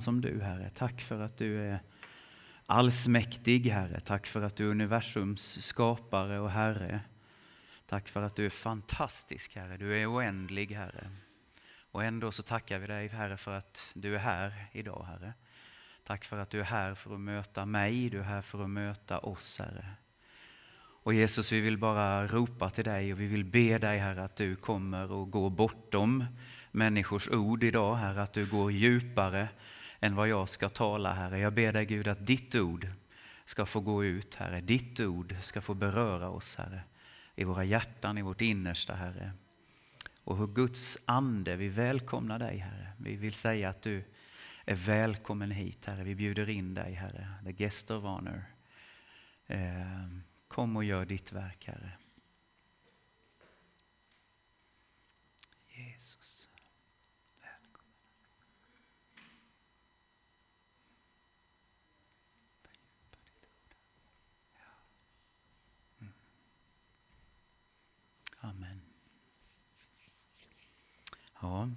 sådan som du, Herre. Tack för att du är allsmäktig, Herre. Tack för att du är universums skapare och Herre. Tack för att du är fantastisk, Herre. Du är oändlig, Herre. Och ändå så tackar vi dig, Herre, för att du är här idag, Herre. Tack för att du är här för att möta mig, du är här för att möta oss, Herre. Och Jesus, vi vill bara ropa till dig och vi vill be dig, Herre, att du kommer och går bortom människors ord idag, Herre, att du går djupare än vad jag ska tala, Herre. Jag ber dig, Gud, att ditt ord ska få gå ut, Herre. Ditt ord ska få beröra oss, Herre, i våra hjärtan, i vårt innersta, Herre. Och hur Guds ande, vi välkomnar dig, Herre. Vi vill säga att du är välkommen hit, Herre. Vi bjuder in dig, Herre. The guest of honor. Eh, kom och gör ditt verk, Herre.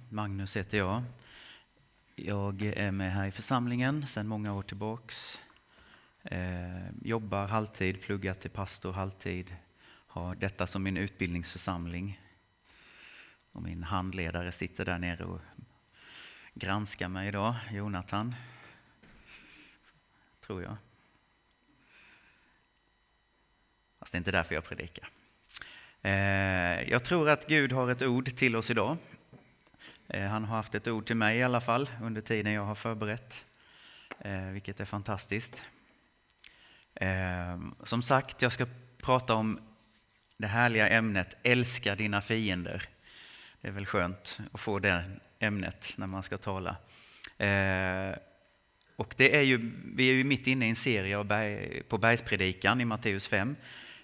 Magnus heter jag. Jag är med här i församlingen sedan många år tillbaks. Eh, jobbar halvtid, pluggar till pastor halvtid. Har detta som min utbildningsförsamling. Och min handledare sitter där nere och granskar mig idag, Jonathan. Tror jag. Fast det är inte därför jag predikar. Eh, jag tror att Gud har ett ord till oss idag. Eh, han har haft ett ord till mig i alla fall under tiden jag har förberett, eh, vilket är fantastiskt. Ehm, som sagt, jag ska prata om det härliga ämnet Älska dina fiender. Det är väl skönt att få det ämnet när man ska tala. Eh, och det är ju, vi är ju mitt inne i en serie på Bergspredikan i Matteus 5.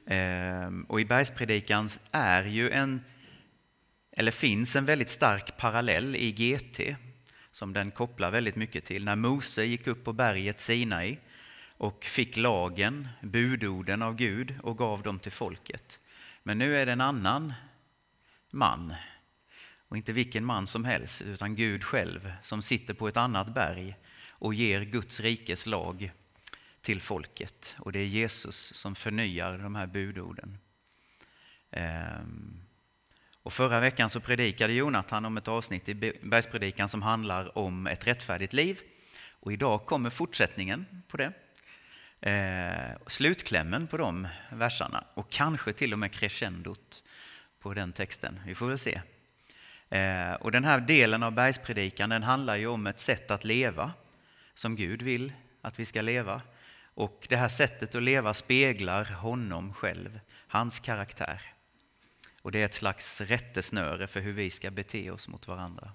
Ehm, och i Bergspredikan är ju en eller finns en väldigt stark parallell i GT som den kopplar väldigt mycket till. När Mose gick upp på berget Sinai och fick lagen, budorden av Gud och gav dem till folket. Men nu är det en annan man, och inte vilken man som helst, utan Gud själv som sitter på ett annat berg och ger Guds rikes lag till folket. Och det är Jesus som förnyar de här budorden. Ehm. Och förra veckan så predikade Jonathan om ett avsnitt i Bergspredikan som handlar om ett rättfärdigt liv. Och idag kommer fortsättningen på det. Eh, slutklämmen på de verserna och kanske till och med crescendot på den texten. Vi får väl se. Eh, och den här delen av bergspredikan den handlar ju om ett sätt att leva som Gud vill att vi ska leva. Och det här sättet att leva speglar honom själv, hans karaktär. Och det är ett slags rättesnöre för hur vi ska bete oss mot varandra.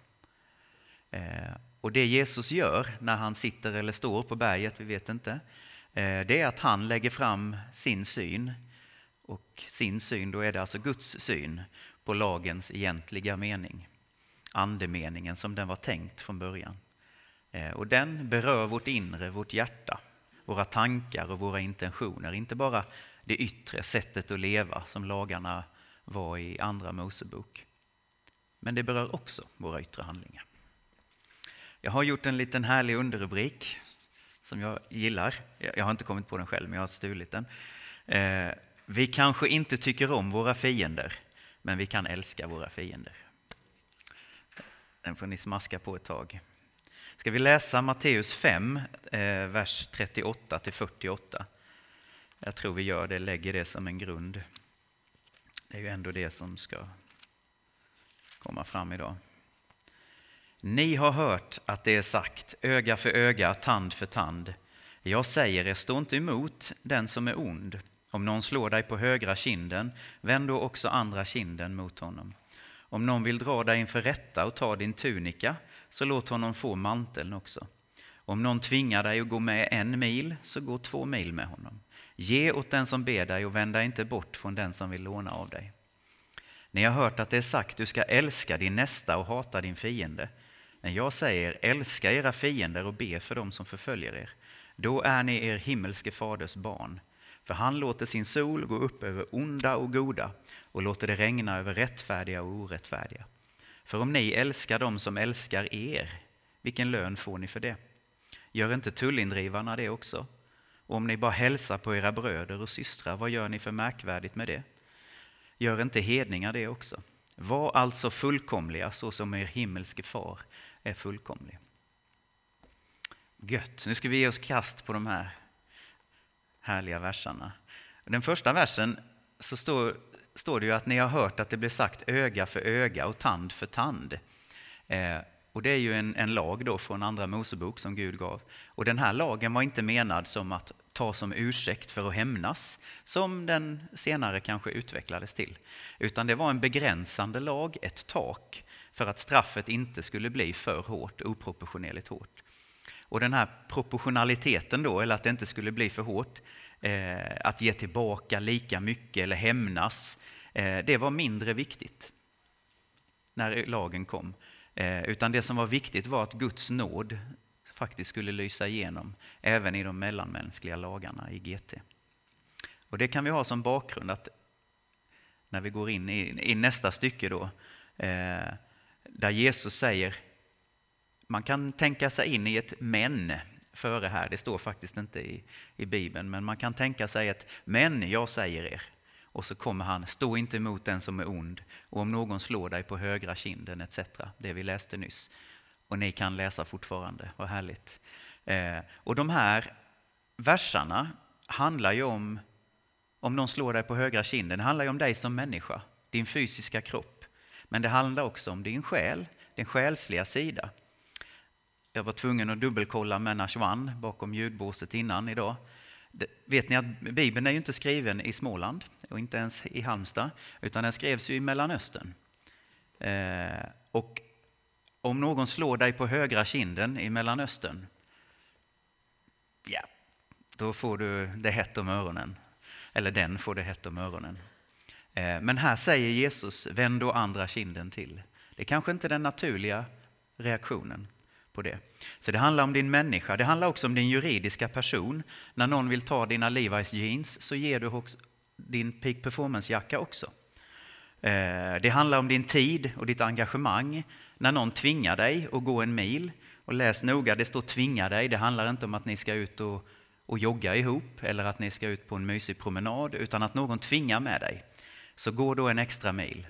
Eh, och det Jesus gör när han sitter eller står på berget, vi vet inte, eh, det är att han lägger fram sin syn. Och sin syn, då är det alltså Guds syn på lagens egentliga mening. Andemeningen som den var tänkt från början. Eh, och den berör vårt inre, vårt hjärta, våra tankar och våra intentioner. Inte bara det yttre sättet att leva som lagarna var i Andra Mosebok. Men det berör också våra yttre handlingar. Jag har gjort en liten härlig underrubrik som jag gillar. Jag har inte kommit på den själv, men jag har stulit den. Eh, vi kanske inte tycker om våra fiender, men vi kan älska våra fiender. Den får ni smaska på ett tag. Ska vi läsa Matteus 5, eh, vers 38 till 48? Jag tror vi gör det, lägger det som en grund. Det är ju ändå det som ska komma fram idag. Ni har hört att det är sagt öga för öga, tand för tand. Jag säger er, stå inte emot den som är ond. Om någon slår dig på högra kinden, vänd då också andra kinden mot honom. Om någon vill dra dig inför rätta och ta din tunika, så låt honom få manteln också. Om någon tvingar dig att gå med en mil, så gå två mil med honom. Ge åt den som ber dig och vänd dig inte bort från den som vill låna av dig. Ni har hört att det är sagt du ska älska din nästa och hata din fiende. Men jag säger älska era fiender och be för dem som förföljer er. Då är ni er himmelske faders barn. För han låter sin sol gå upp över onda och goda och låter det regna över rättfärdiga och orättfärdiga. För om ni älskar dem som älskar er, vilken lön får ni för det? Gör inte tullindrivarna det också? Och om ni bara hälsar på era bröder och systrar, vad gör ni för märkvärdigt med det? Gör inte hedningar det också? Var alltså fullkomliga så som er himmelske far är fullkomlig. Gött, nu ska vi ge oss kast på de här härliga verserna. Den första versen så står, står det ju att ni har hört att det blir sagt öga för öga och tand för tand. Eh, och det är ju en, en, lag då från Andra Mosebok som Gud gav. Och den här lagen var inte menad som att ta som ursäkt för att hämnas, som den senare kanske utvecklades till. Utan det var en begränsande lag, ett tak, för att straffet inte skulle bli för hårt, oproportionerligt hårt. Och den här proportionaliteten då, eller att det inte skulle bli för hårt, eh, att ge tillbaka lika mycket eller hämnas, eh, det var mindre viktigt när lagen kom. Eh, utan det som var viktigt var att Guds nåd faktiskt skulle lysa igenom även i de mellanmänskliga lagarna i GT. Och det kan vi ha som bakgrund att när vi går in i, i nästa stycke då, eh, där Jesus säger, man kan tänka sig in i ett men före här, det står faktiskt inte i, i Bibeln, men man kan tänka sig ett men jag säger er. Och så kommer han, stå inte emot den som är ond, och om någon slår dig på högra kinden etc. Det vi läste nyss. Och ni kan läsa fortfarande, vad härligt. Eh, och de här versarna handlar ju om, om någon slår dig på högra kinden, det handlar ju om dig som människa, din fysiska kropp. Men det handlar också om din själ, din själsliga sida. Jag var tvungen att dubbelkolla med Nashwan bakom ljudbåset innan idag. Vet ni att Bibeln är ju inte skriven i Småland och inte ens i Halmstad, utan den skrevs ju i Mellanöstern. Eh, och om någon slår dig på högra kinden i Mellanöstern, ja, då får du det hett om öronen. Eller den får det hett om öronen. Eh, men här säger Jesus, vänd då andra kinden till. Det är kanske inte är den naturliga reaktionen på det. Så det handlar om din människa, det handlar också om din juridiska person. När någon vill ta dina Levi's jeans så ger du din Peak Performance-jacka också. Eh, det handlar om din tid och ditt engagemang. När någon tvingar dig att gå en mil, och läs noga, det står tvinga dig, det handlar inte om att ni ska ut och, och jogga ihop eller att ni ska ut på en mysig promenad, utan att någon tvingar med dig. Så gå då en extra mil.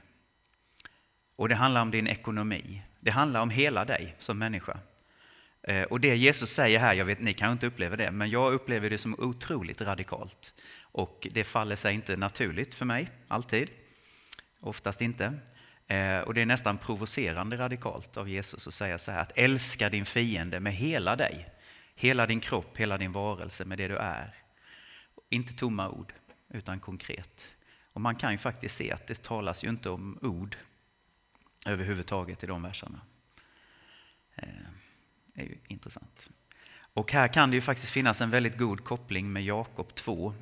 Och det handlar om din ekonomi. Det handlar om hela dig som människa. Eh, och det Jesus säger här, jag vet, ni kan inte uppleva det, men jag upplever det som otroligt radikalt. Och det faller sig inte naturligt för mig, alltid. Oftast inte. Eh, och det är nästan provocerande radikalt av Jesus att säga så här, att älska din fiende med hela dig. Hela din kropp, hela din varelse, med det du är. Inte tomma ord, utan konkret. Och man kan ju faktiskt se att det talas ju inte om ord överhuvudtaget i de verserna. Eh, det är ju intressant. Och här kan det ju faktiskt finnas en väldigt god koppling med Jakob 2,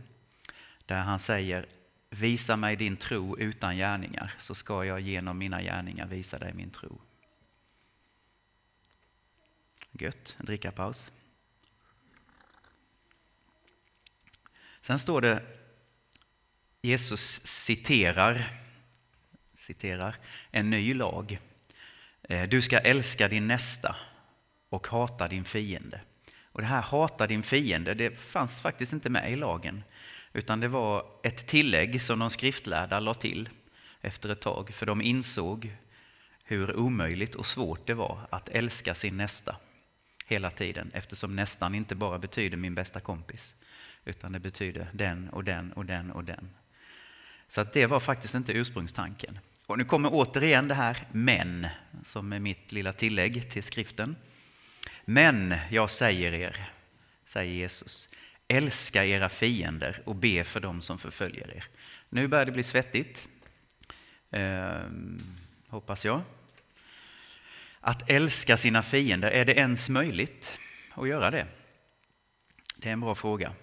där han säger Visa mig din tro utan gärningar, så ska jag genom mina gärningar visa dig min tro. Gött, en drickapaus. Sen står det, Jesus citerar, citerar en ny lag. Eh, du ska älska din nästa och hata din fiende. Och det här hata din fiende, det fanns faktiskt inte med i lagen. Utan det var ett tillägg som de skriftlärda la till efter ett tag, för de insåg hur omöjligt och svårt det var att älska sin nästa hela tiden, eftersom nästan inte bara betyder min bästa kompis, utan det betyder den och den och den och den. Så att det var faktiskt inte ursprungstanken. Och nu kommer återigen det här men, som är mitt lilla tillägg till skriften. Men jag säger er, säger Jesus, älska era fiender och be för dem som förföljer er. Nu börjar det bli svettigt, eh, hoppas jag. Att älska sina fiender, är det ens möjligt att göra det? Det är en bra fråga.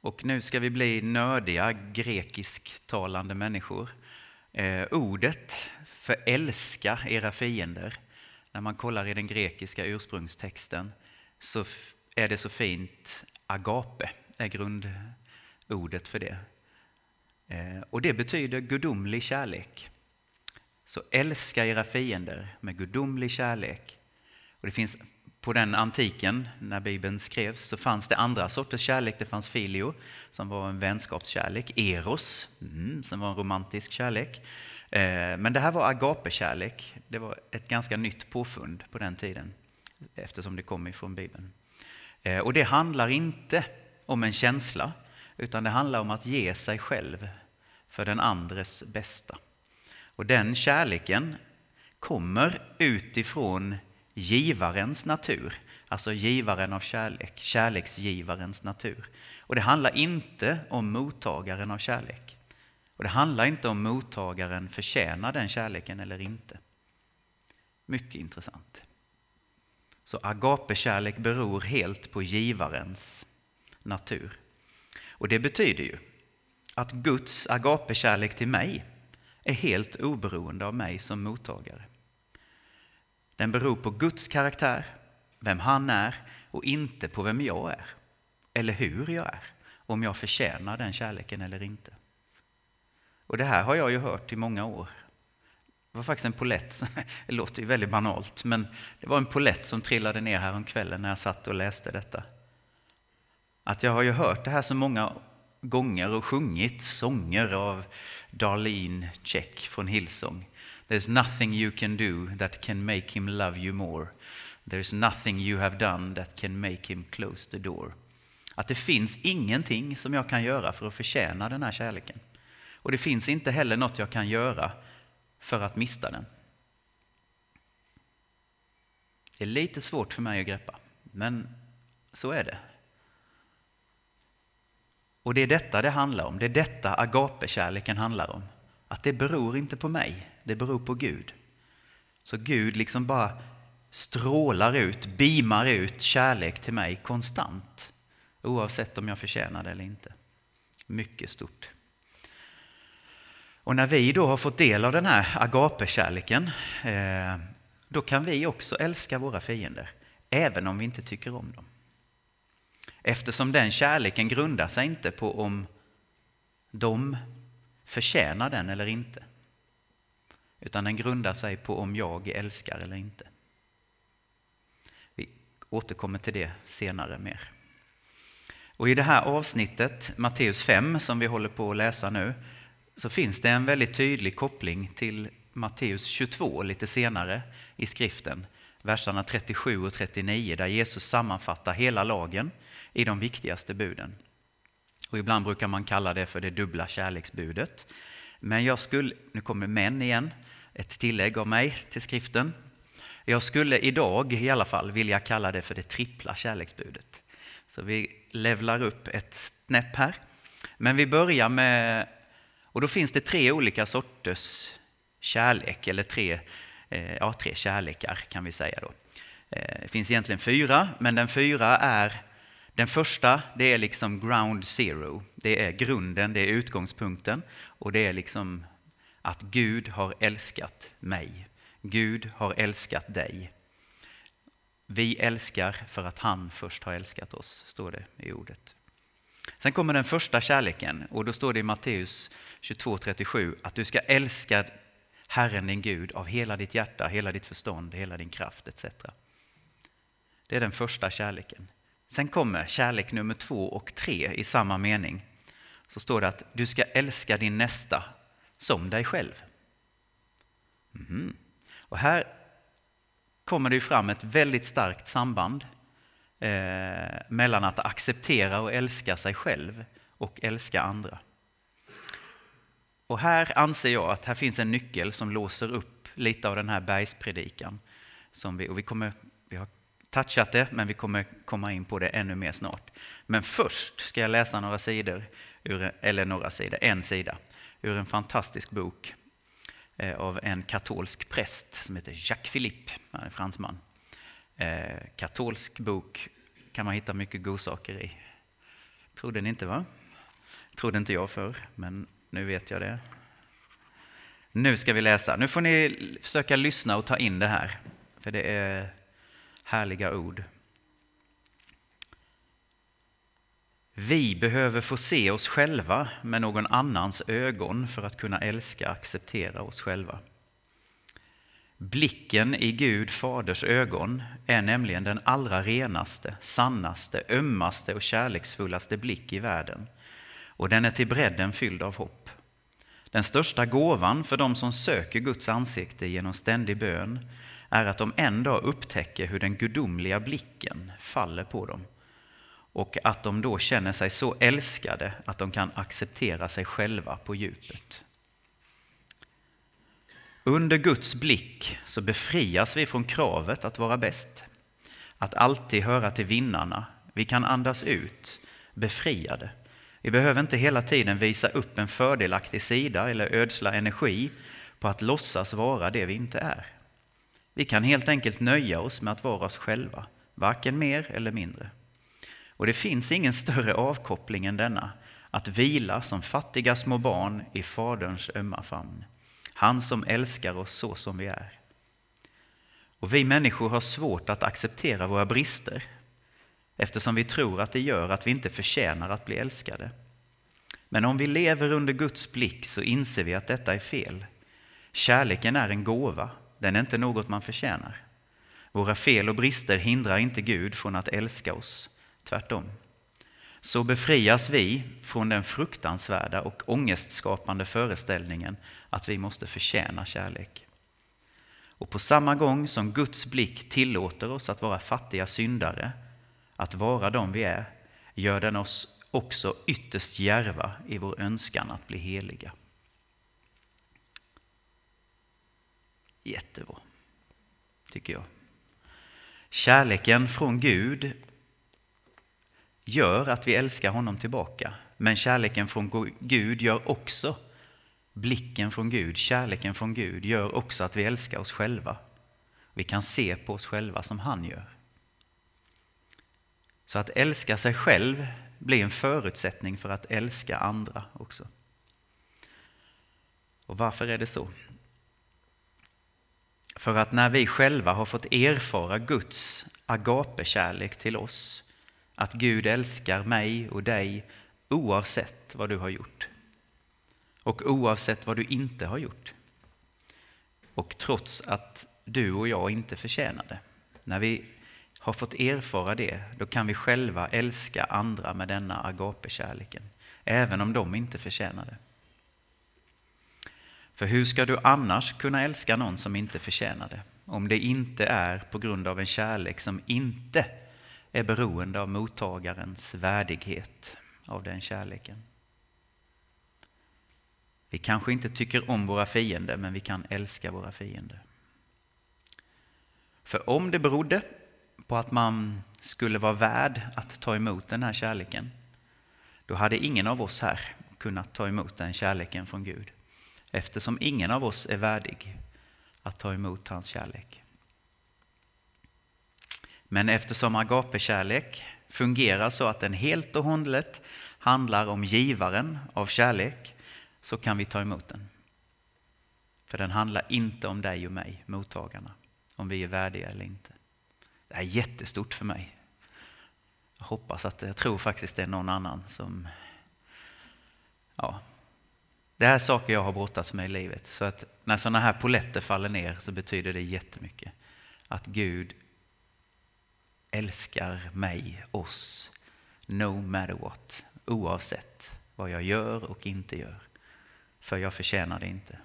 Och nu ska vi bli nördiga grekisktalande människor. Eh, ordet för älska era fiender när man kollar i den grekiska ursprungstexten så är det så fint, agape är grundordet för det. Eh, och det betyder gudomlig kärlek. Så älska era fiender med gudomlig kärlek. Och det finns på den antiken, när Bibeln skrevs, så fanns det andra sorters kärlek. Det fanns filio, som var en vänskapskärlek. Eros, mm, som var en romantisk kärlek. Eh, men det här var agapekärlek. Det var ett ganska nytt påfund på den tiden, eftersom det kom ifrån Bibeln. Eh, och det handlar inte om en känsla, utan det handlar om att ge sig själv för den andres bästa. Och den kärleken kommer utifrån givarens natur, alltså givaren av kärlek, kärleksgivarens natur. Och det handlar inte om mottagaren av kärlek. Och det handlar inte om mottagaren förtjänar den kärleken eller inte. Mycket intressant. Så agapekärlek beror helt på givarens natur. Och det betyder ju att Guds agapekärlek till mig är helt oberoende av mig som mottagare. Den beror på Guds karaktär, vem han är och inte på vem jag är. Eller hur jag är, om jag förtjänar den kärleken eller inte. Och det här har jag ju hört i många år. Det var faktiskt en polett, det låter ju väldigt banalt, men det var en polett som trillade ner här om kvällen när jag satt och läste detta. Att jag har ju hört det här så många gånger och sjungit sånger av Darlene Check från Hillsong. There's nothing you can do that can make him love you more. There's nothing you have done that can make him close the door. Att det finns ingenting som jag kan göra för att förtjäna den här kärleken. Och det finns inte heller något jag kan göra för att mista den. Det är lite svårt för mig att greppa, men så är det. Och det är detta det handlar om. Det är detta agapekärleken handlar om. Att det beror inte på mig, det beror på Gud. Så Gud liksom bara strålar ut, beamar ut kärlek till mig konstant. Oavsett om jag förtjänar det eller inte. Mycket stort. Och när vi då har fått del av den här agapekärleken, eh, då kan vi också älska våra fiender, även om vi inte tycker om dem. Eftersom den kärleken grundar sig inte på om de förtjänar den eller inte. Utan den grundar sig på om jag älskar eller inte. Vi återkommer till det senare mer. Och I det här avsnittet, Matteus 5, som vi håller på att läsa nu, så finns det en väldigt tydlig koppling till Matteus 22 lite senare i skriften, verserna 37 och 39, där Jesus sammanfattar hela lagen i de viktigaste buden. Och ibland brukar man kalla det för det dubbla kärleksbudet. Men jag skulle, nu kommer män igen, ett tillägg av mig till skriften. Jag skulle idag i alla fall vilja kalla det för det trippla kärleksbudet. Så vi levlar upp ett snäpp här. Men vi börjar med, och då finns det tre olika sorters kärlek, eller tre, eh, ja, tre kärlekar kan vi säga då. Eh, det finns egentligen fyra, men den fyra är den första, det är liksom ground zero. Det är grunden, det är utgångspunkten och det är liksom att Gud har älskat mig. Gud har älskat dig. Vi älskar för att han först har älskat oss, står det i ordet. Sen kommer den första kärleken och då står det i Matteus 22.37 att du ska älska Herren din Gud av hela ditt hjärta, hela ditt förstånd, hela din kraft etc. Det är den första kärleken. Sen kommer kärlek nummer två och tre i samma mening. Så står det att du ska älska din nästa som dig själv. Mm. Och här kommer det fram ett väldigt starkt samband eh, mellan att acceptera och älska sig själv och älska andra. Och här anser jag att här finns en nyckel som låser upp lite av den här bergspredikan. Som vi, och vi, kommer, vi har touchat det, men vi kommer komma in på det ännu mer snart. Men först ska jag läsa några sidor, ur, eller några sidor, en sida, ur en fantastisk bok eh, av en katolsk präst som heter Jacques Philippe, han är fransman. Eh, katolsk bok kan man hitta mycket godsaker i. Trodde ni inte va? Trodde inte jag för, men nu vet jag det. Nu ska vi läsa. Nu får ni försöka lyssna och ta in det här. För det är härliga ord. Vi behöver få se oss själva med någon annans ögon för att kunna älska och acceptera oss själva. Blicken i Gud faders ögon är nämligen den allra renaste, sannaste, ömmaste och kärleksfullaste blick i världen. Och den är till bredden fylld av hopp. Den största gåvan för de som söker Guds ansikte genom ständig bön är att de en dag upptäcker hur den gudomliga blicken faller på dem och att de då känner sig så älskade att de kan acceptera sig själva på djupet. Under Guds blick så befrias vi från kravet att vara bäst, att alltid höra till vinnarna. Vi kan andas ut, befriade. Vi behöver inte hela tiden visa upp en fördelaktig sida eller ödsla energi på att låtsas vara det vi inte är. Vi kan helt enkelt nöja oss med att vara oss själva, varken mer eller mindre. Och det finns ingen större avkoppling än denna, att vila som fattiga små barn i Faderns ömma famn. Han som älskar oss så som vi är. Och vi människor har svårt att acceptera våra brister eftersom vi tror att det gör att vi inte förtjänar att bli älskade. Men om vi lever under Guds blick så inser vi att detta är fel. Kärleken är en gåva, den är inte något man förtjänar. Våra fel och brister hindrar inte Gud från att älska oss, tvärtom. Så befrias vi från den fruktansvärda och ångestskapande föreställningen att vi måste förtjäna kärlek. Och på samma gång som Guds blick tillåter oss att vara fattiga syndare, att vara de vi är, gör den oss också ytterst järva i vår önskan att bli heliga. Jättebra, tycker jag. Kärleken från Gud gör att vi älskar honom tillbaka. Men kärleken från Gud gör också, blicken från Gud, kärleken från Gud gör också att vi älskar oss själva. Vi kan se på oss själva som han gör. Så att älska sig själv blir en förutsättning för att älska andra också. Och varför är det så? För att när vi själva har fått erfara Guds agapekärlek till oss, att Gud älskar mig och dig oavsett vad du har gjort och oavsett vad du inte har gjort. Och trots att du och jag inte förtjänar det. När vi har fått erfara det, då kan vi själva älska andra med denna agapekärleken, även om de inte förtjänar det. För hur ska du annars kunna älska någon som inte förtjänar det? Om det inte är på grund av en kärlek som inte är beroende av mottagarens värdighet av den kärleken. Vi kanske inte tycker om våra fiender, men vi kan älska våra fiender. För om det berodde på att man skulle vara värd att ta emot den här kärleken, då hade ingen av oss här kunnat ta emot den kärleken från Gud eftersom ingen av oss är värdig att ta emot hans kärlek. Men eftersom agapekärlek fungerar så att den helt och hållet handlar om givaren av kärlek så kan vi ta emot den. För den handlar inte om dig och mig, mottagarna, om vi är värdiga eller inte. Det här är jättestort för mig. Jag hoppas att, jag tror faktiskt det är någon annan som ja, det här är saker jag har brottats med i livet. Så att när sådana här poletter faller ner så betyder det jättemycket. Att Gud älskar mig, oss, no matter what. Oavsett vad jag gör och inte gör. För jag förtjänar det inte.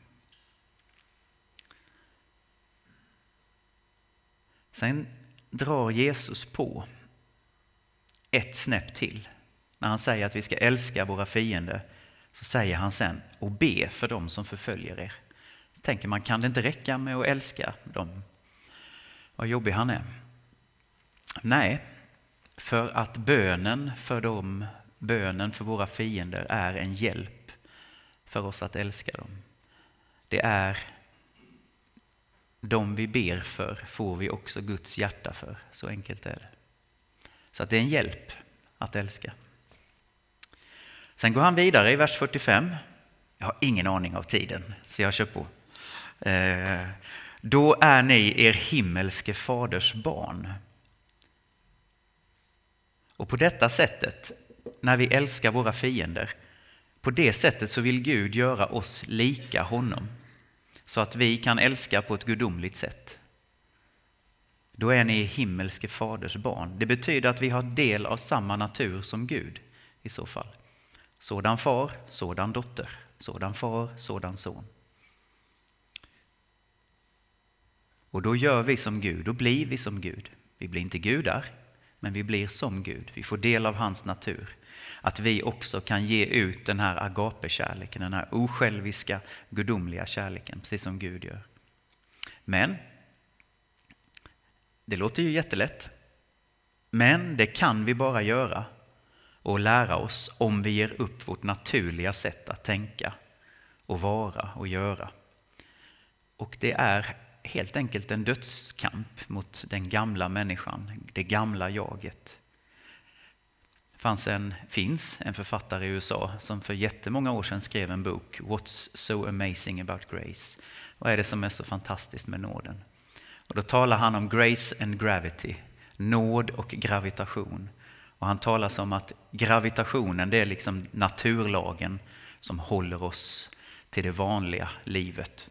Sen drar Jesus på ett snäpp till när han säger att vi ska älska våra fiender så säger han sen och be för dem som förföljer er. Så tänker man, kan det inte räcka med att älska dem? Vad jobbig han är. Nej, för att bönen för dem, bönen för våra fiender är en hjälp för oss att älska dem. Det är de vi ber för får vi också Guds hjärta för. Så enkelt är det. Så att det är en hjälp att älska. Sen går han vidare i vers 45. Jag har ingen aning av tiden, så jag kör på. Eh, då är ni er himmelske faders barn. Och på detta sättet, när vi älskar våra fiender, på det sättet så vill Gud göra oss lika honom. så att vi kan älska på ett gudomligt sätt. Då är ni himmelske faders barn. Det betyder att vi har del av samma natur som Gud i så fall. Sådan far, sådan dotter, sådan far, sådan son. Och då gör vi som Gud, då blir vi som Gud. Vi blir inte gudar, men vi blir som Gud. Vi får del av hans natur. Att vi också kan ge ut den här agapekärleken, den här osjälviska, gudomliga kärleken, precis som Gud gör. Men, det låter ju jättelätt. Men det kan vi bara göra och lära oss om vi ger upp vårt naturliga sätt att tänka och vara och göra. Och det är helt enkelt en dödskamp mot den gamla människan, det gamla jaget. Det fanns en, finns en författare i USA som för jättemånga år sedan skrev en bok, What's so amazing about grace? Vad är det som är så fantastiskt med nåden? Och då talar han om grace and gravity, nåd och gravitation. Och han talar om att gravitationen, det är liksom naturlagen som håller oss till det vanliga livet.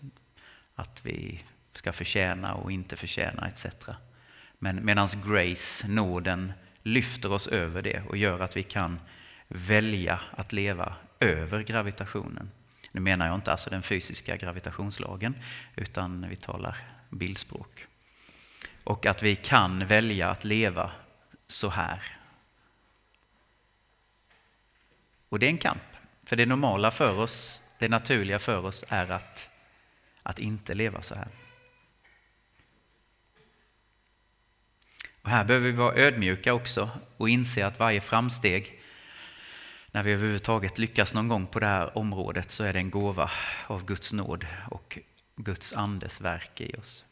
Att vi ska förtjäna och inte förtjäna etc. Men medan grace, nåden, lyfter oss över det och gör att vi kan välja att leva över gravitationen. Nu menar jag inte alltså den fysiska gravitationslagen, utan vi talar bildspråk. Och att vi kan välja att leva så här. Och det är en kamp, för det normala för oss, det naturliga för oss är att, att inte leva så här. Och här behöver vi vara ödmjuka också och inse att varje framsteg, när vi överhuvudtaget lyckas någon gång på det här området, så är det en gåva av Guds nåd och Guds andes verk i oss.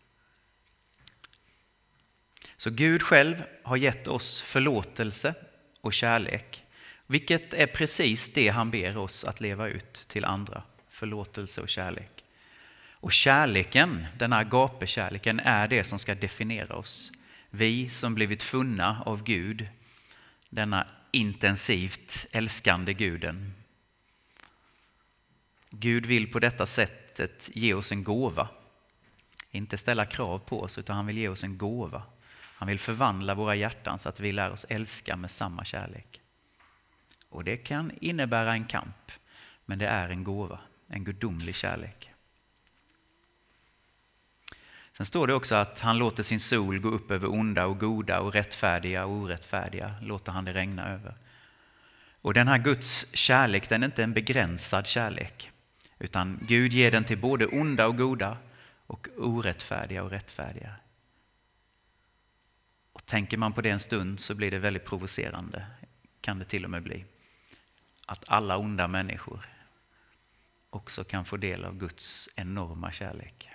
Så Gud själv har gett oss förlåtelse och kärlek, vilket är precis det han ber oss att leva ut till andra. Förlåtelse och kärlek. Och kärleken, den här gapekärleken, är det som ska definiera oss. Vi som blivit funna av Gud, denna intensivt älskande guden. Gud vill på detta sättet ge oss en gåva. Inte ställa krav på oss, utan han vill ge oss en gåva. Han vill förvandla våra hjärtan så att vi lär oss älska med samma kärlek. Och det kan innebära en kamp, men det är en gåva, en gudomlig kärlek. Sen står det också att han låter sin sol gå upp över onda och goda och rättfärdiga och orättfärdiga, låter han det regna över. Och den här Guds kärlek, den är inte en begränsad kärlek, utan Gud ger den till både onda och goda och orättfärdiga och rättfärdiga. Och tänker man på det en stund så blir det väldigt provocerande, kan det till och med bli. Att alla onda människor också kan få del av Guds enorma kärlek.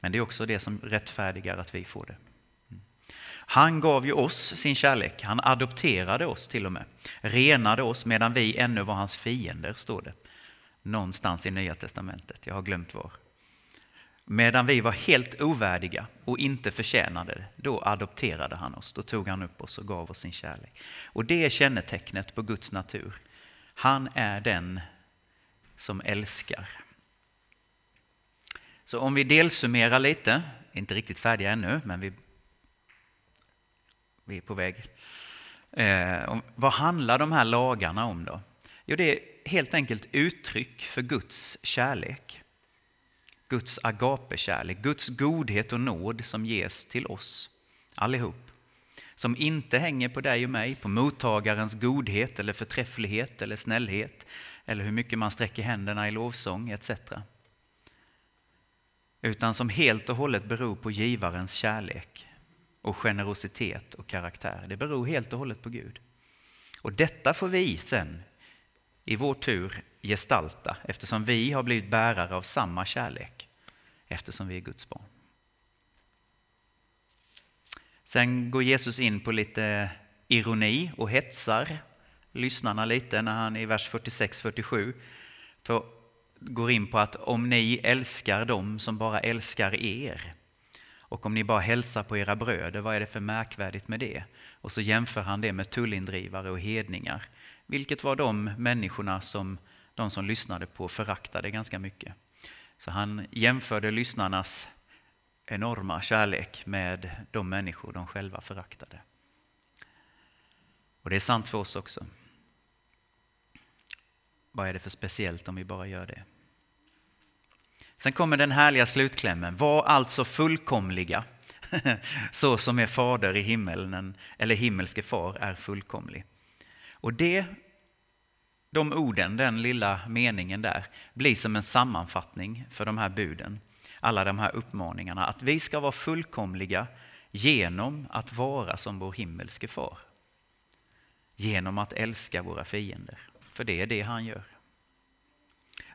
Men det är också det som rättfärdigar att vi får det. Mm. Han gav ju oss sin kärlek, han adopterade oss till och med. Renade oss medan vi ännu var hans fiender, står det. Någonstans i Nya Testamentet, jag har glömt var. Medan vi var helt ovärdiga och inte förtjänade det, då adopterade han oss. Då tog han upp oss och gav oss sin kärlek. Och det är kännetecknet på Guds natur. Han är den som älskar. Så om vi delsummerar lite, inte riktigt färdiga ännu, men vi, vi är på väg. Eh, vad handlar de här lagarna om då? Jo, det är helt enkelt uttryck för Guds kärlek. Guds agapekärlek, Guds godhet och nåd som ges till oss allihop. Som inte hänger på dig och mig, på mottagarens godhet eller förträfflighet eller snällhet eller hur mycket man sträcker händerna i lovsång etc utan som helt och hållet beror på givarens kärlek och generositet och karaktär. Det beror helt och hållet på Gud. Och detta får vi sen i vår tur gestalta eftersom vi har blivit bärare av samma kärlek eftersom vi är Guds barn. Sen går Jesus in på lite ironi och hetsar lyssnarna lite när han i vers 46-47 går in på att om ni älskar dem som bara älskar er och om ni bara hälsar på era bröder, vad är det för märkvärdigt med det? Och så jämför han det med tullindrivare och hedningar, vilket var de människorna som de som lyssnade på föraktade ganska mycket. Så han jämförde lyssnarnas enorma kärlek med de människor de själva föraktade. Och det är sant för oss också. Vad är det för speciellt om vi bara gör det? Sen kommer den härliga slutklämmen. Var alltså fullkomliga, så som er fader i himmelen, eller himmelske far, är fullkomlig. Och det, de orden, den lilla meningen där, blir som en sammanfattning för de här buden. Alla de här uppmaningarna, att vi ska vara fullkomliga genom att vara som vår himmelske far. Genom att älska våra fiender, för det är det han gör.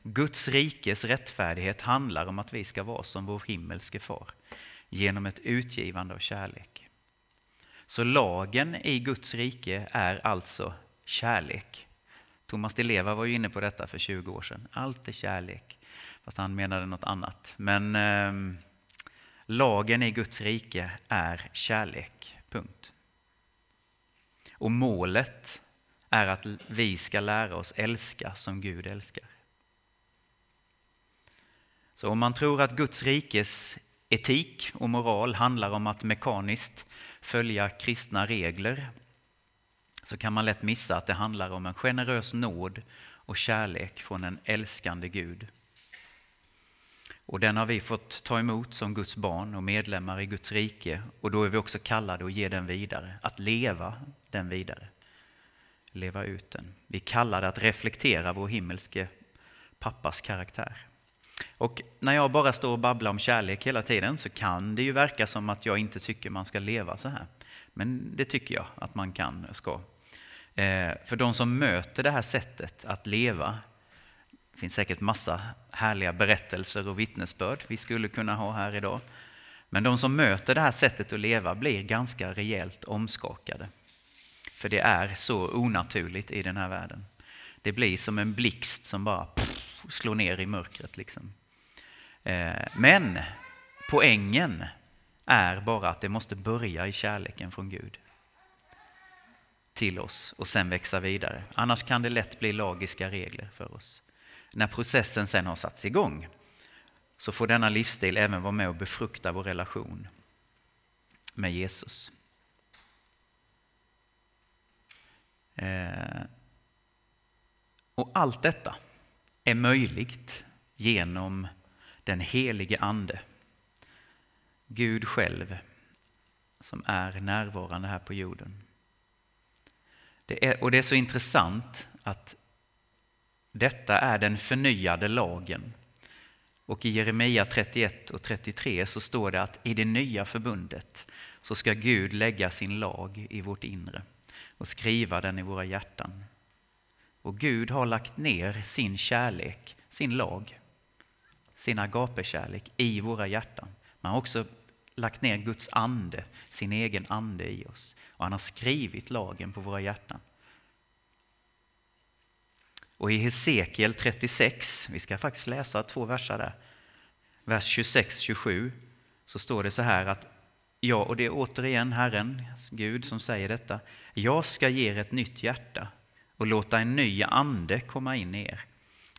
Guds rikes rättfärdighet handlar om att vi ska vara som vår himmelske far genom ett utgivande av kärlek. Så lagen i Guds rike är alltså kärlek. Thomas Di Leva var ju inne på detta för 20 år sedan. Allt är kärlek. Fast han menade något annat. Men eh, lagen i Guds rike är kärlek. Punkt. Och målet är att vi ska lära oss älska som Gud älskar. Så om man tror att Guds rikes etik och moral handlar om att mekaniskt följa kristna regler så kan man lätt missa att det handlar om en generös nåd och kärlek från en älskande Gud. Och den har vi fått ta emot som Guds barn och medlemmar i Guds rike och då är vi också kallade att ge den vidare, att leva den vidare. Leva ut den. Vi kallar kallade att reflektera vår himmelske pappas karaktär. Och när jag bara står och babblar om kärlek hela tiden så kan det ju verka som att jag inte tycker man ska leva så här. Men det tycker jag att man kan och ska. Eh, för de som möter det här sättet att leva, det finns säkert massa härliga berättelser och vittnesbörd vi skulle kunna ha här idag. Men de som möter det här sättet att leva blir ganska rejält omskakade. För det är så onaturligt i den här världen. Det blir som en blixt som bara slår ner i mörkret. Liksom. Eh, men poängen är bara att det måste börja i kärleken från Gud till oss och sen växa vidare. Annars kan det lätt bli lagiska regler för oss. När processen sen har satts igång så får denna livsstil även vara med och befrukta vår relation med Jesus. Eh, Eh, och allt detta är möjligt genom den helige Ande. Gud själv som är närvarande här på jorden. Det är, och det är så intressant att detta är den förnyade lagen. Och i Jeremia 31 och 33 så står det att i det nya förbundet så ska Gud lägga sin lag i vårt inre och skriva den i våra hjärtan. Och Gud har lagt ner sin kärlek, sin lag, sin agapekärlek i våra hjärtan. Man har också lagt ner Guds ande, sin egen ande i oss. Och han har skrivit lagen på våra hjärtan. Och i Hesekiel 36, vi ska faktiskt läsa två verser där, vers 26-27, så står det så här att Ja, och det är återigen Herren, Gud, som säger detta. Jag ska ge er ett nytt hjärta och låta en ny ande komma in i er.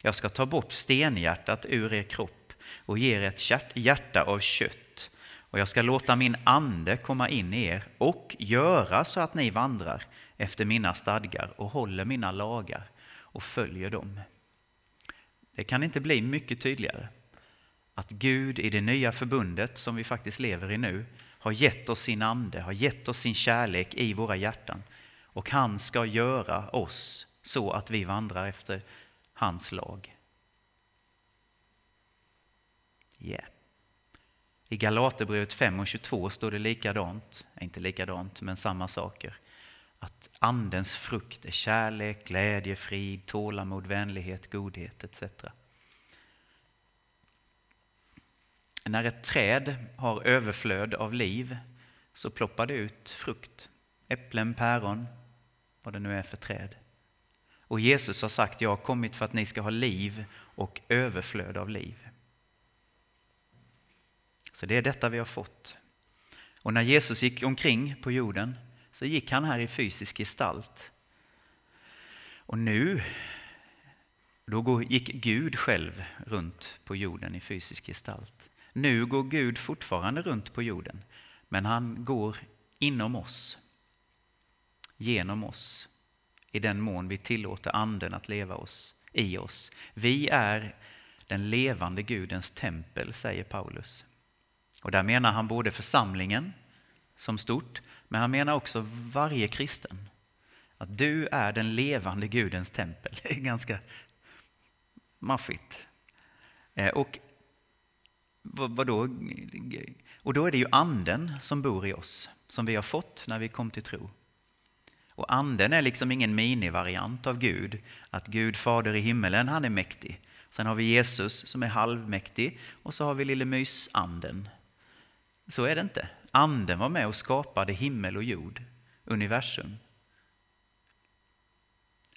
Jag ska ta bort stenhjärtat ur er kropp och ge er ett hjärta av kött. Och jag ska låta min ande komma in i er och göra så att ni vandrar efter mina stadgar och håller mina lagar och följer dem. Det kan inte bli mycket tydligare att Gud i det nya förbundet som vi faktiskt lever i nu har gett oss sin ande, har gett oss sin kärlek i våra hjärtan och han ska göra oss så att vi vandrar efter hans lag. Yeah. I Galaterbrevet 5 och 22 står det likadant, inte likadant, men samma saker. Att andens frukt är kärlek, glädje, frid, tålamod, vänlighet, godhet etc. När ett träd har överflöd av liv så ploppar det ut frukt. Äpplen, päron, vad det nu är för träd. Och Jesus har sagt, jag har kommit för att ni ska ha liv och överflöd av liv. Så det är detta vi har fått. Och när Jesus gick omkring på jorden så gick han här i fysisk gestalt. Och nu Då gick Gud själv runt på jorden i fysisk gestalt. Nu går Gud fortfarande runt på jorden, men han går inom oss, genom oss, i den mån vi tillåter Anden att leva oss, i oss. Vi är den levande Gudens tempel, säger Paulus. Och där menar han både församlingen som stort, men han menar också varje kristen. Att du är den levande Gudens tempel. Det är ganska maffigt. Eh, och, vad, då? och då är det ju anden som bor i oss, som vi har fått när vi kom till tro. Och anden är liksom ingen minivariant av Gud, att Gud fader i himmelen, han är mäktig. Sen har vi Jesus som är halvmäktig och så har vi lille mysanden. Så är det inte. Anden var med och skapade himmel och jord, universum.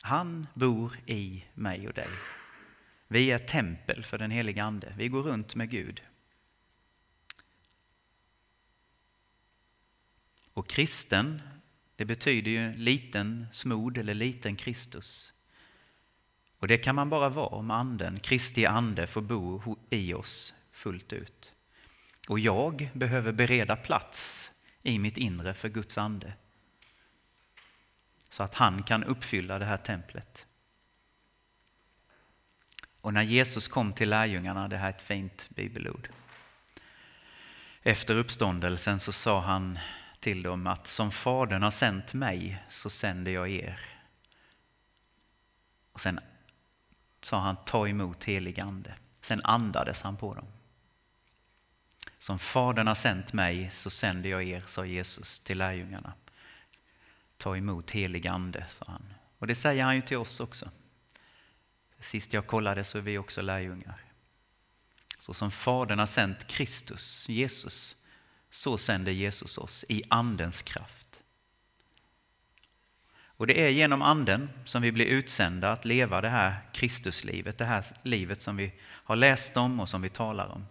Han bor i mig och dig. Vi är tempel för den heliga Ande. Vi går runt med Gud. Och kristen, det betyder ju liten smord eller liten Kristus. Och det kan man bara vara om anden, Kristi ande får bo i oss fullt ut. Och jag behöver bereda plats i mitt inre för Guds ande. Så att han kan uppfylla det här templet. Och när Jesus kom till lärjungarna, det här är ett fint bibelord. Efter uppståndelsen så sa han till dem att som Fadern har sänt mig så sänder jag er. Och sen sa han ta emot helig ande. Sen andades han på dem. Som Fadern har sänt mig så sänder jag er, sa Jesus till lärjungarna. Ta emot helig ande, sa han. Och det säger han ju till oss också. Sist jag kollade så är vi också lärjungar. Så som Fadern har sänt Kristus, Jesus, så sänder Jesus oss i Andens kraft. Och det är genom Anden som vi blir utsända att leva det här Kristuslivet, det här livet som vi har läst om och som vi talar om.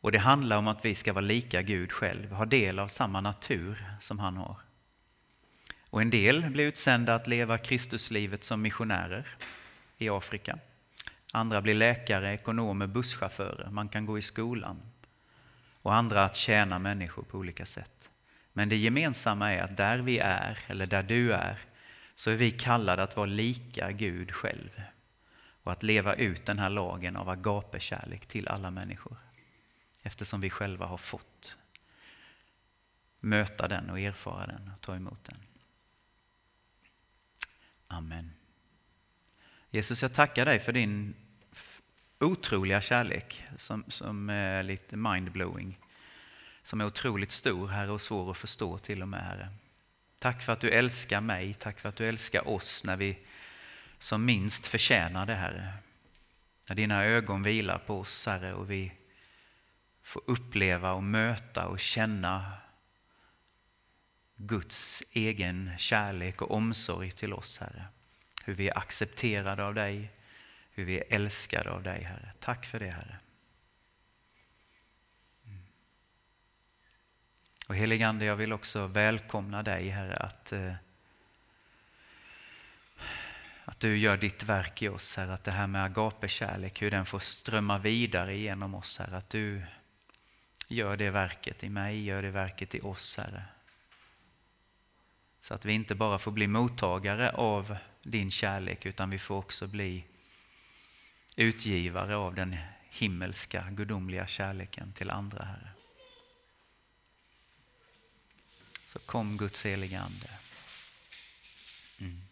Och det handlar om att vi ska vara lika Gud själv, ha del av samma natur som han har. Och en del blir utsända att leva Kristuslivet som missionärer i Afrika. Andra blir läkare, ekonomer, busschaufförer. Man kan gå i skolan. Och andra att tjäna människor på olika sätt. Men det gemensamma är att där vi är, eller där du är, så är vi kallade att vara lika Gud själv. Och att leva ut den här lagen av agapekärlek till alla människor. Eftersom vi själva har fått möta den och erfara den och ta emot den. Amen. Jesus, jag tackar dig för din otroliga kärlek som, som är lite mindblowing. Som är otroligt stor, Herre, och svår att förstå till och med, Herre. Tack för att du älskar mig, tack för att du älskar oss när vi som minst förtjänar det, Herre. När dina ögon vilar på oss, Herre, och vi får uppleva och möta och känna Guds egen kärlek och omsorg till oss, Herre hur vi är accepterade av dig, hur vi är älskade av dig, Herre. Tack för det, Herre. Mm. Och heligande, jag vill också välkomna dig, Herre, att, eh, att du gör ditt verk i oss, Herre. Att det här med agapekärlek, hur den får strömma vidare genom oss, Herre. Att du gör det verket i mig, gör det verket i oss, Herre. Så att vi inte bara får bli mottagare av din kärlek utan vi får också bli utgivare av den himmelska gudomliga kärleken till andra, Herre. Så kom Guds helige Ande. Mm.